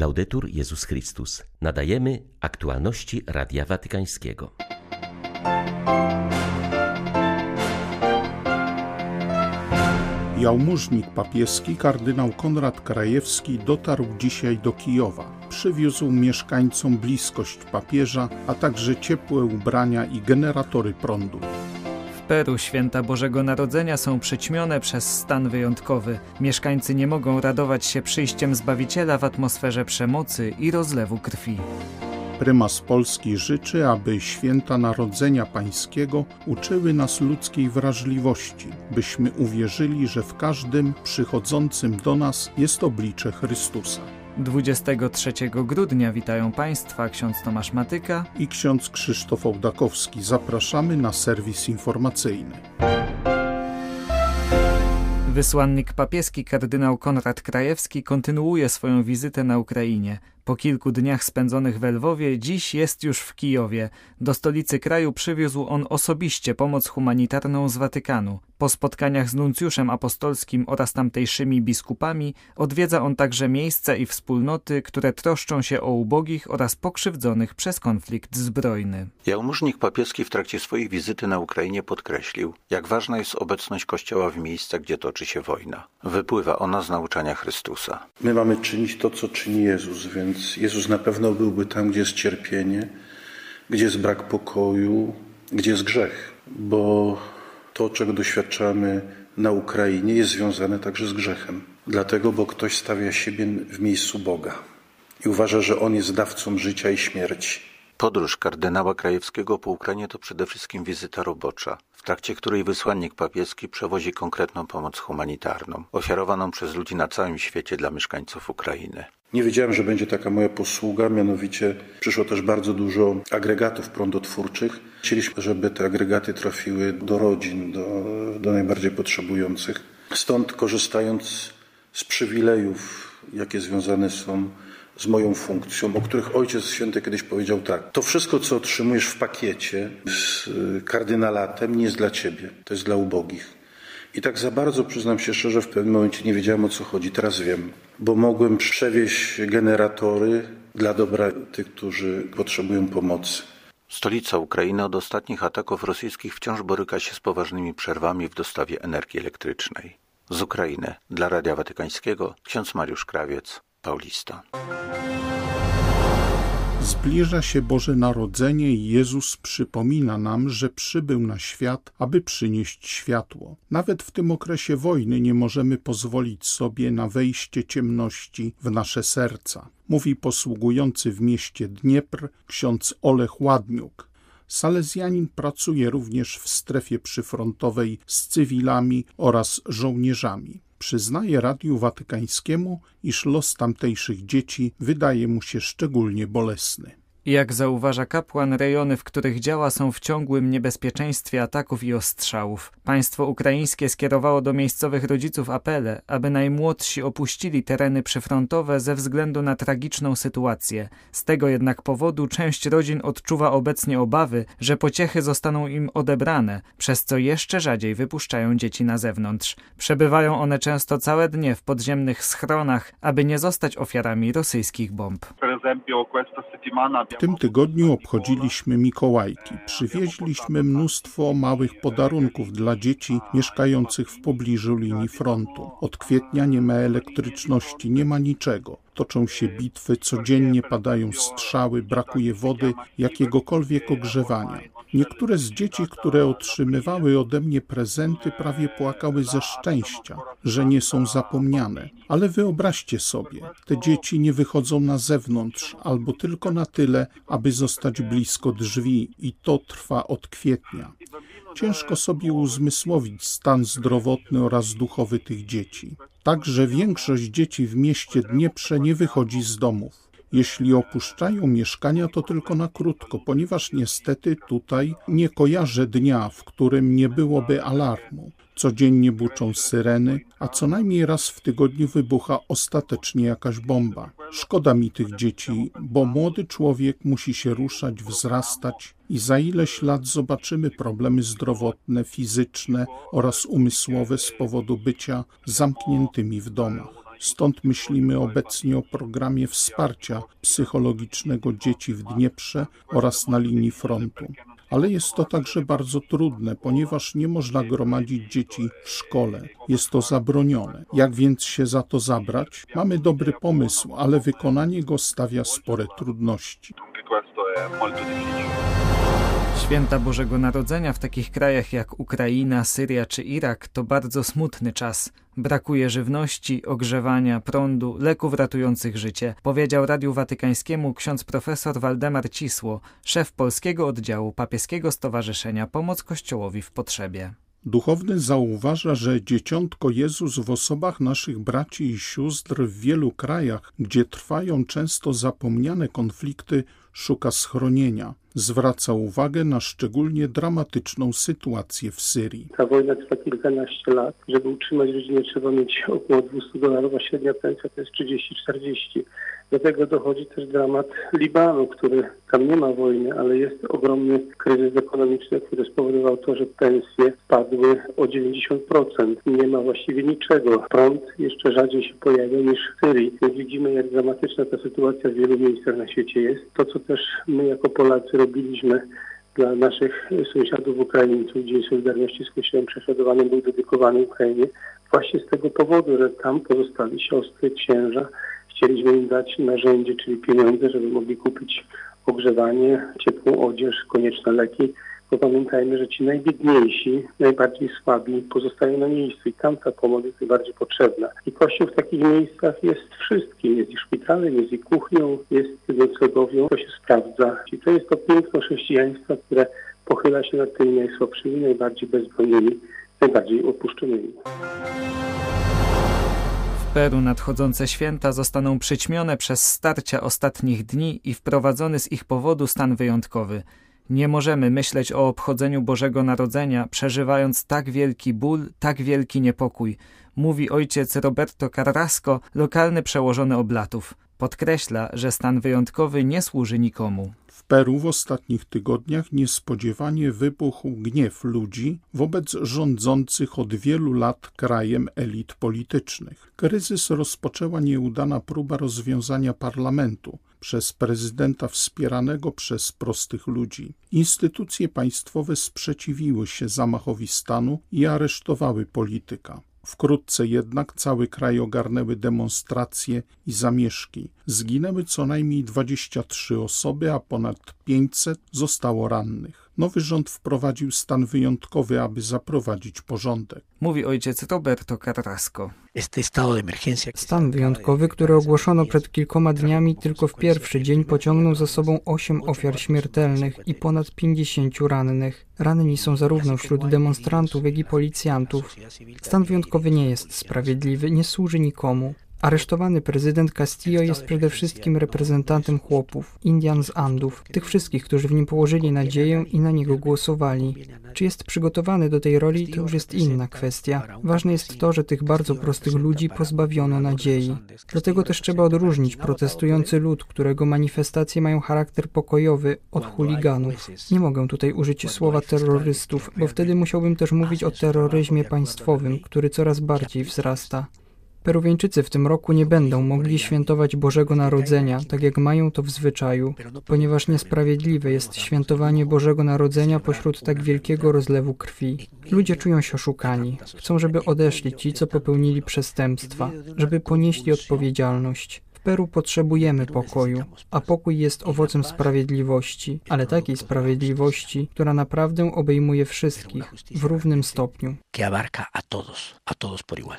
Laudetur Jezus Chrystus. Nadajemy aktualności Radia Watykańskiego. Jałmużnik papieski kardynał Konrad Krajewski dotarł dzisiaj do Kijowa. Przywiózł mieszkańcom bliskość papieża, a także ciepłe ubrania i generatory prądu. Peru święta Bożego Narodzenia są przyćmione przez stan wyjątkowy. Mieszkańcy nie mogą radować się przyjściem Zbawiciela w atmosferze przemocy i rozlewu krwi. Prymas Polski życzy, aby święta Narodzenia Pańskiego uczyły nas ludzkiej wrażliwości, byśmy uwierzyli, że w każdym przychodzącym do nas jest oblicze Chrystusa. 23 grudnia witają Państwa ksiądz Tomasz Matyka i ksiądz Krzysztof Ołdakowski. Zapraszamy na serwis informacyjny. Wysłannik papieski kardynał Konrad Krajewski kontynuuje swoją wizytę na Ukrainie. Po kilku dniach spędzonych w Lwowie, dziś jest już w Kijowie. Do stolicy kraju przywiózł on osobiście pomoc humanitarną z Watykanu. Po spotkaniach z nuncjuszem apostolskim oraz tamtejszymi biskupami odwiedza on także miejsca i wspólnoty, które troszczą się o ubogich oraz pokrzywdzonych przez konflikt zbrojny. Jałmużnik papieski w trakcie swojej wizyty na Ukrainie podkreślił, jak ważna jest obecność Kościoła w miejscach, gdzie toczy się wojna. Wypływa ona z nauczania Chrystusa. My mamy czynić to, co czyni Jezus, więc więc Jezus na pewno byłby tam, gdzie jest cierpienie, gdzie jest brak pokoju, gdzie jest grzech, bo to, czego doświadczamy na Ukrainie, jest związane także z grzechem. Dlatego, bo ktoś stawia siebie w miejscu Boga i uważa, że On jest dawcą życia i śmierci. Podróż kardynała Krajewskiego po Ukrainie to przede wszystkim wizyta robocza, w trakcie której wysłannik papieski przewozi konkretną pomoc humanitarną, ofiarowaną przez ludzi na całym świecie dla mieszkańców Ukrainy. Nie wiedziałem, że będzie taka moja posługa, mianowicie przyszło też bardzo dużo agregatów prądotwórczych. Chcieliśmy, żeby te agregaty trafiły do rodzin, do, do najbardziej potrzebujących. Stąd korzystając z przywilejów, jakie związane są z moją funkcją, o których Ojciec Święty kiedyś powiedział tak. To wszystko, co otrzymujesz w pakiecie z kardynalatem, nie jest dla ciebie, to jest dla ubogich. I tak za bardzo, przyznam się szczerze, w pewnym momencie nie wiedziałem o co chodzi. Teraz wiem, bo mogłem przewieźć generatory dla dobra tych, którzy potrzebują pomocy. Stolica Ukrainy od ostatnich ataków rosyjskich wciąż boryka się z poważnymi przerwami w dostawie energii elektrycznej. Z Ukrainy dla Radia Watykańskiego ksiądz Mariusz Krawiec, Paulista. Zbliża się Boże Narodzenie i Jezus przypomina nam, że przybył na świat, aby przynieść światło. Nawet w tym okresie wojny nie możemy pozwolić sobie na wejście ciemności w nasze serca. Mówi posługujący w mieście Dniepr ksiądz Olech Ładniuk. Salezjanin pracuje również w strefie przyfrontowej z cywilami oraz żołnierzami przyznaje Radiu Watykańskiemu, iż los tamtejszych dzieci wydaje mu się szczególnie bolesny. Jak zauważa kapłan, rejony, w których działa, są w ciągłym niebezpieczeństwie ataków i ostrzałów. Państwo ukraińskie skierowało do miejscowych rodziców apele, aby najmłodsi opuścili tereny przyfrontowe ze względu na tragiczną sytuację. Z tego jednak powodu część rodzin odczuwa obecnie obawy, że pociechy zostaną im odebrane, przez co jeszcze rzadziej wypuszczają dzieci na zewnątrz. Przebywają one często całe dnie w podziemnych schronach, aby nie zostać ofiarami rosyjskich bomb. W tym tygodniu obchodziliśmy Mikołajki. Przywieźliśmy mnóstwo małych podarunków dla dzieci mieszkających w pobliżu linii frontu. Od kwietnia nie ma elektryczności, nie ma niczego. Toczą się bitwy, codziennie padają strzały, brakuje wody, jakiegokolwiek ogrzewania. Niektóre z dzieci, które otrzymywały ode mnie prezenty, prawie płakały ze szczęścia, że nie są zapomniane. Ale wyobraźcie sobie, te dzieci nie wychodzą na zewnątrz albo tylko na tyle, aby zostać blisko drzwi i to trwa od kwietnia. Ciężko sobie uzmysłowić stan zdrowotny oraz duchowy tych dzieci. Także większość dzieci w mieście Dnieprze nie wychodzi z domów. Jeśli opuszczają mieszkania, to tylko na krótko, ponieważ niestety tutaj nie kojarzę dnia, w którym nie byłoby alarmu. Codziennie buczą syreny, a co najmniej raz w tygodniu wybucha ostatecznie jakaś bomba. Szkoda mi tych dzieci, bo młody człowiek musi się ruszać, wzrastać i za ileś lat zobaczymy problemy zdrowotne, fizyczne oraz umysłowe z powodu bycia zamkniętymi w domach. Stąd myślimy obecnie o programie wsparcia psychologicznego dzieci w Dnieprze oraz na linii frontu ale jest to także bardzo trudne, ponieważ nie można gromadzić dzieci w szkole. Jest to zabronione. Jak więc się za to zabrać? Mamy dobry pomysł, ale wykonanie go stawia spore trudności. Święta Bożego Narodzenia w takich krajach jak Ukraina, Syria czy Irak to bardzo smutny czas. Brakuje żywności, ogrzewania, prądu, leków ratujących życie, powiedział Radiu Watykańskiemu ksiądz profesor Waldemar Cisło, szef polskiego oddziału papieskiego Stowarzyszenia Pomoc Kościołowi w Potrzebie. Duchowny zauważa, że dzieciątko Jezus w osobach naszych braci i sióstr w wielu krajach, gdzie trwają często zapomniane konflikty, szuka schronienia. Zwraca uwagę na szczególnie dramatyczną sytuację w Syrii. Ta wojna trwa kilkanaście lat. Żeby utrzymać rodzinę trzeba mieć około 200 dolarów, a średnia pensja to jest 30-40. Do tego dochodzi też dramat Libanu, który tam nie ma wojny, ale jest ogromny kryzys ekonomiczny, który spowodował to, że pensje spadły o 90%. Nie ma właściwie niczego. Prąd jeszcze rzadziej się pojawia niż w Syrii. Widzimy, jak dramatyczna ta sytuacja w wielu miejscach na świecie jest. To, co też my jako Polacy robiliśmy dla naszych sąsiadów Ukraińców, Dzień Solidarności z Kościołem prześladowanym był dedykowany Ukrainie właśnie z tego powodu, że tam pozostali siostry, księża, Chcieliśmy im dać narzędzie, czyli pieniądze, żeby mogli kupić ogrzewanie, ciepłą odzież, konieczne leki. Bo pamiętajmy, że ci najbiedniejsi, najbardziej słabi pozostają na miejscu i tam ta pomoc jest najbardziej potrzebna. I Kościół w takich miejscach jest wszystkim. Jest i szpitalem, jest i kuchnią, jest noclegowią. To się sprawdza. I to jest to piękno chrześcijaństwa, które pochyla się nad tymi najsłabszymi, najbardziej bezbroninymi, najbardziej opuszczonymi. Peru nadchodzące święta zostaną przyćmione przez starcia ostatnich dni i wprowadzony z ich powodu stan wyjątkowy. Nie możemy myśleć o obchodzeniu Bożego Narodzenia, przeżywając tak wielki ból, tak wielki niepokój, mówi ojciec Roberto Carrasco, lokalny przełożony oblatów. Podkreśla, że stan wyjątkowy nie służy nikomu. Peru w ostatnich tygodniach niespodziewanie wybuchł gniew ludzi wobec rządzących od wielu lat krajem elit politycznych. Kryzys rozpoczęła nieudana próba rozwiązania parlamentu przez prezydenta wspieranego przez prostych ludzi. Instytucje państwowe sprzeciwiły się zamachowi stanu i aresztowały polityka. Wkrótce jednak cały kraj ogarnęły demonstracje i zamieszki. Zginęły co najmniej 23 osoby, a ponad 500 zostało rannych. Nowy rząd wprowadził stan wyjątkowy, aby zaprowadzić porządek. Mówi ojciec Roberto Carrasco. Stan wyjątkowy, który ogłoszono przed kilkoma dniami, tylko w pierwszy dzień pociągnął za sobą osiem ofiar śmiertelnych i ponad 50 rannych. Ranni są zarówno wśród demonstrantów, jak i policjantów. Stan wyjątkowy nie jest sprawiedliwy, nie służy nikomu. Aresztowany prezydent Castillo jest przede wszystkim reprezentantem chłopów, Indian z Andów, tych wszystkich, którzy w nim położyli nadzieję i na niego głosowali. Czy jest przygotowany do tej roli, to już jest inna kwestia. Ważne jest to, że tych bardzo prostych ludzi pozbawiono nadziei. Dlatego też trzeba odróżnić protestujący lud, którego manifestacje mają charakter pokojowy, od chuliganów. Nie mogę tutaj użyć słowa terrorystów, bo wtedy musiałbym też mówić o terroryzmie państwowym, który coraz bardziej wzrasta. Peruwieńczycy w tym roku nie będą mogli świętować Bożego Narodzenia, tak jak mają to w zwyczaju, ponieważ niesprawiedliwe jest świętowanie Bożego Narodzenia pośród tak wielkiego rozlewu krwi. Ludzie czują się oszukani. Chcą, żeby odeszli ci, co popełnili przestępstwa, żeby ponieśli odpowiedzialność. W Peru potrzebujemy pokoju, a pokój jest owocem sprawiedliwości, ale takiej sprawiedliwości, która naprawdę obejmuje wszystkich w równym stopniu. Que abarca a todos, a todos por igual.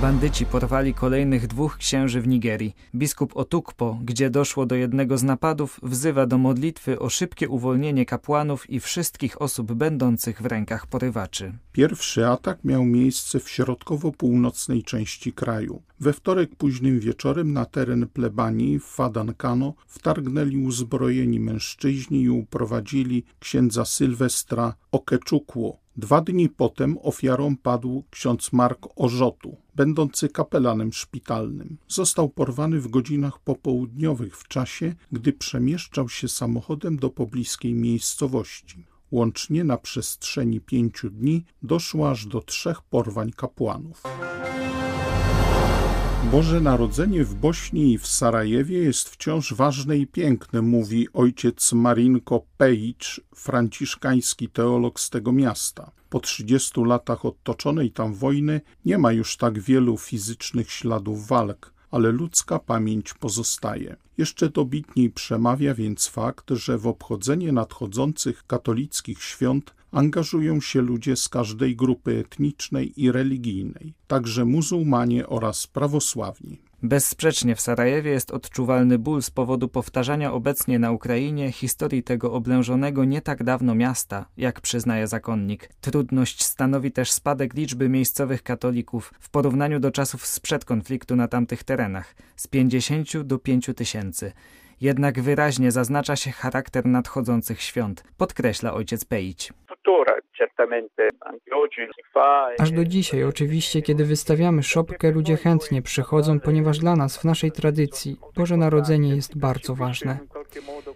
Bandyci porwali kolejnych dwóch księży w Nigerii. Biskup Otukpo, gdzie doszło do jednego z napadów, wzywa do modlitwy o szybkie uwolnienie kapłanów i wszystkich osób będących w rękach porywaczy. Pierwszy atak miał miejsce w środkowo-północnej części kraju. We wtorek późnym wieczorem na teren plebanii w Fadankano wtargnęli uzbrojeni mężczyźni i uprowadzili księdza Sylwestra Okeczukło, Dwa dni potem ofiarą padł ksiądz Mark Orzotu, będący kapelanem szpitalnym. Został porwany w godzinach popołudniowych w czasie, gdy przemieszczał się samochodem do pobliskiej miejscowości. Łącznie na przestrzeni pięciu dni doszło aż do trzech porwań kapłanów. Boże Narodzenie w Bośni i w Sarajewie jest wciąż ważne i piękne, mówi ojciec Marinko Pejcz, franciszkański teolog z tego miasta. Po 30 latach odtoczonej tam wojny nie ma już tak wielu fizycznych śladów walk ale ludzka pamięć pozostaje. Jeszcze dobitniej przemawia więc fakt, że w obchodzenie nadchodzących katolickich świąt angażują się ludzie z każdej grupy etnicznej i religijnej, także muzułmanie oraz prawosławni. Bezsprzecznie w Sarajewie jest odczuwalny ból z powodu powtarzania obecnie na Ukrainie historii tego oblężonego nie tak dawno miasta, jak przyznaje zakonnik. Trudność stanowi też spadek liczby miejscowych katolików w porównaniu do czasów sprzed konfliktu na tamtych terenach z 50 do 5 tysięcy. Jednak wyraźnie zaznacza się charakter nadchodzących świąt, podkreśla ojciec Pejć. Aż do dzisiaj, oczywiście, kiedy wystawiamy szopkę, ludzie chętnie przychodzą, ponieważ dla nas, w naszej tradycji, Boże Narodzenie jest bardzo ważne.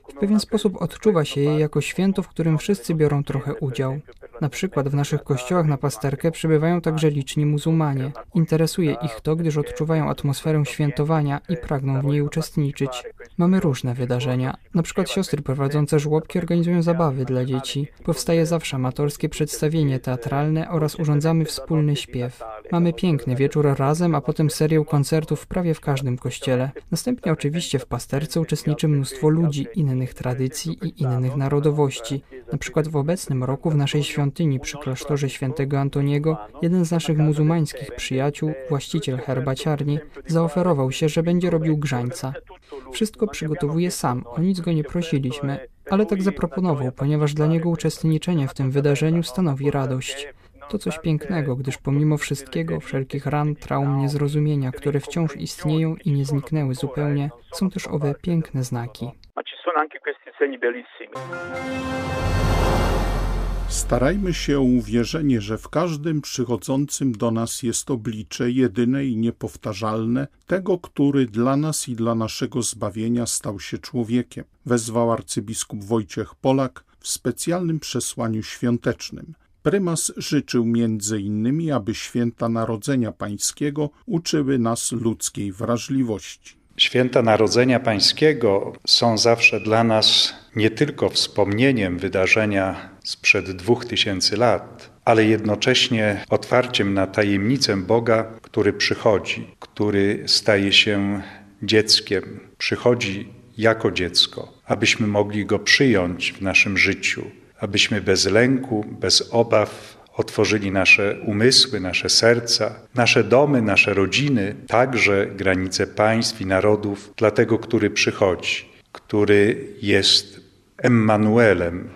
W pewien sposób odczuwa się je jako święto, w którym wszyscy biorą trochę udział. Na przykład w naszych kościołach na pasterkę przybywają także liczni muzułmanie. Interesuje ich to, gdyż odczuwają atmosferę świętowania i pragną w niej uczestniczyć. Mamy różne wydarzenia. Na przykład siostry prowadzące żłobki organizują zabawy dla dzieci. Powstaje zawsze amatorskie przedstawienie teatralne oraz urządzamy wspólny śpiew. Mamy piękny wieczór razem, a potem serię koncertów prawie w każdym kościele. Następnie oczywiście w pasterce uczestniczy mnóstwo ludzi innych tradycji i innych narodowości. Na przykład w obecnym roku w naszej świątyni przy klasztorze świętego Antoniego jeden z naszych muzułmańskich przyjaciół, właściciel herbaciarni, zaoferował się, że będzie robił grzańca. Wszystko przygotowuje sam, o nic go nie prosiliśmy, ale tak zaproponował, ponieważ dla niego uczestniczenie w tym wydarzeniu stanowi radość. To coś pięknego, gdyż pomimo wszystkiego, wszelkich ran, traum, niezrozumienia, które wciąż istnieją i nie zniknęły zupełnie, są też owe piękne znaki. Starajmy się o uwierzenie, że w każdym przychodzącym do nas jest oblicze jedyne i niepowtarzalne tego, który dla nas i dla naszego zbawienia stał się człowiekiem, wezwał arcybiskup Wojciech Polak w specjalnym przesłaniu świątecznym. Prymas życzył między innymi, aby święta Narodzenia Pańskiego uczyły nas ludzkiej wrażliwości. Święta Narodzenia Pańskiego są zawsze dla nas nie tylko wspomnieniem wydarzenia sprzed dwóch tysięcy lat, ale jednocześnie otwarciem na tajemnicę Boga, który przychodzi, który staje się dzieckiem, przychodzi jako dziecko, abyśmy mogli go przyjąć w naszym życiu, abyśmy bez lęku, bez obaw otworzyli nasze umysły, nasze serca, nasze domy, nasze rodziny, także granice państw i narodów dla tego, który przychodzi, który jest Emmanuelem,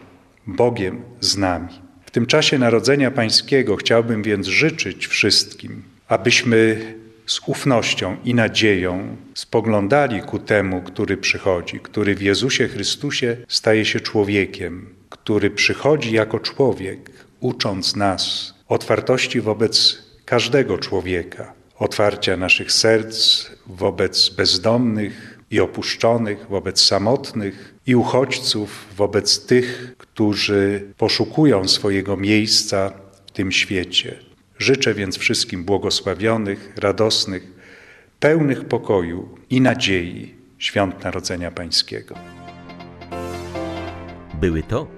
Bogiem z nami. W tym czasie Narodzenia Pańskiego chciałbym więc życzyć wszystkim, abyśmy z ufnością i nadzieją spoglądali ku temu, który przychodzi, który w Jezusie Chrystusie staje się człowiekiem, który przychodzi jako człowiek, ucząc nas otwartości wobec każdego człowieka, otwarcia naszych serc wobec bezdomnych i opuszczonych, wobec samotnych i uchodźców, wobec tych, którzy poszukują swojego miejsca w tym świecie. Życzę więc wszystkim błogosławionych, radosnych, pełnych pokoju i nadziei świąt Narodzenia Pańskiego. Były to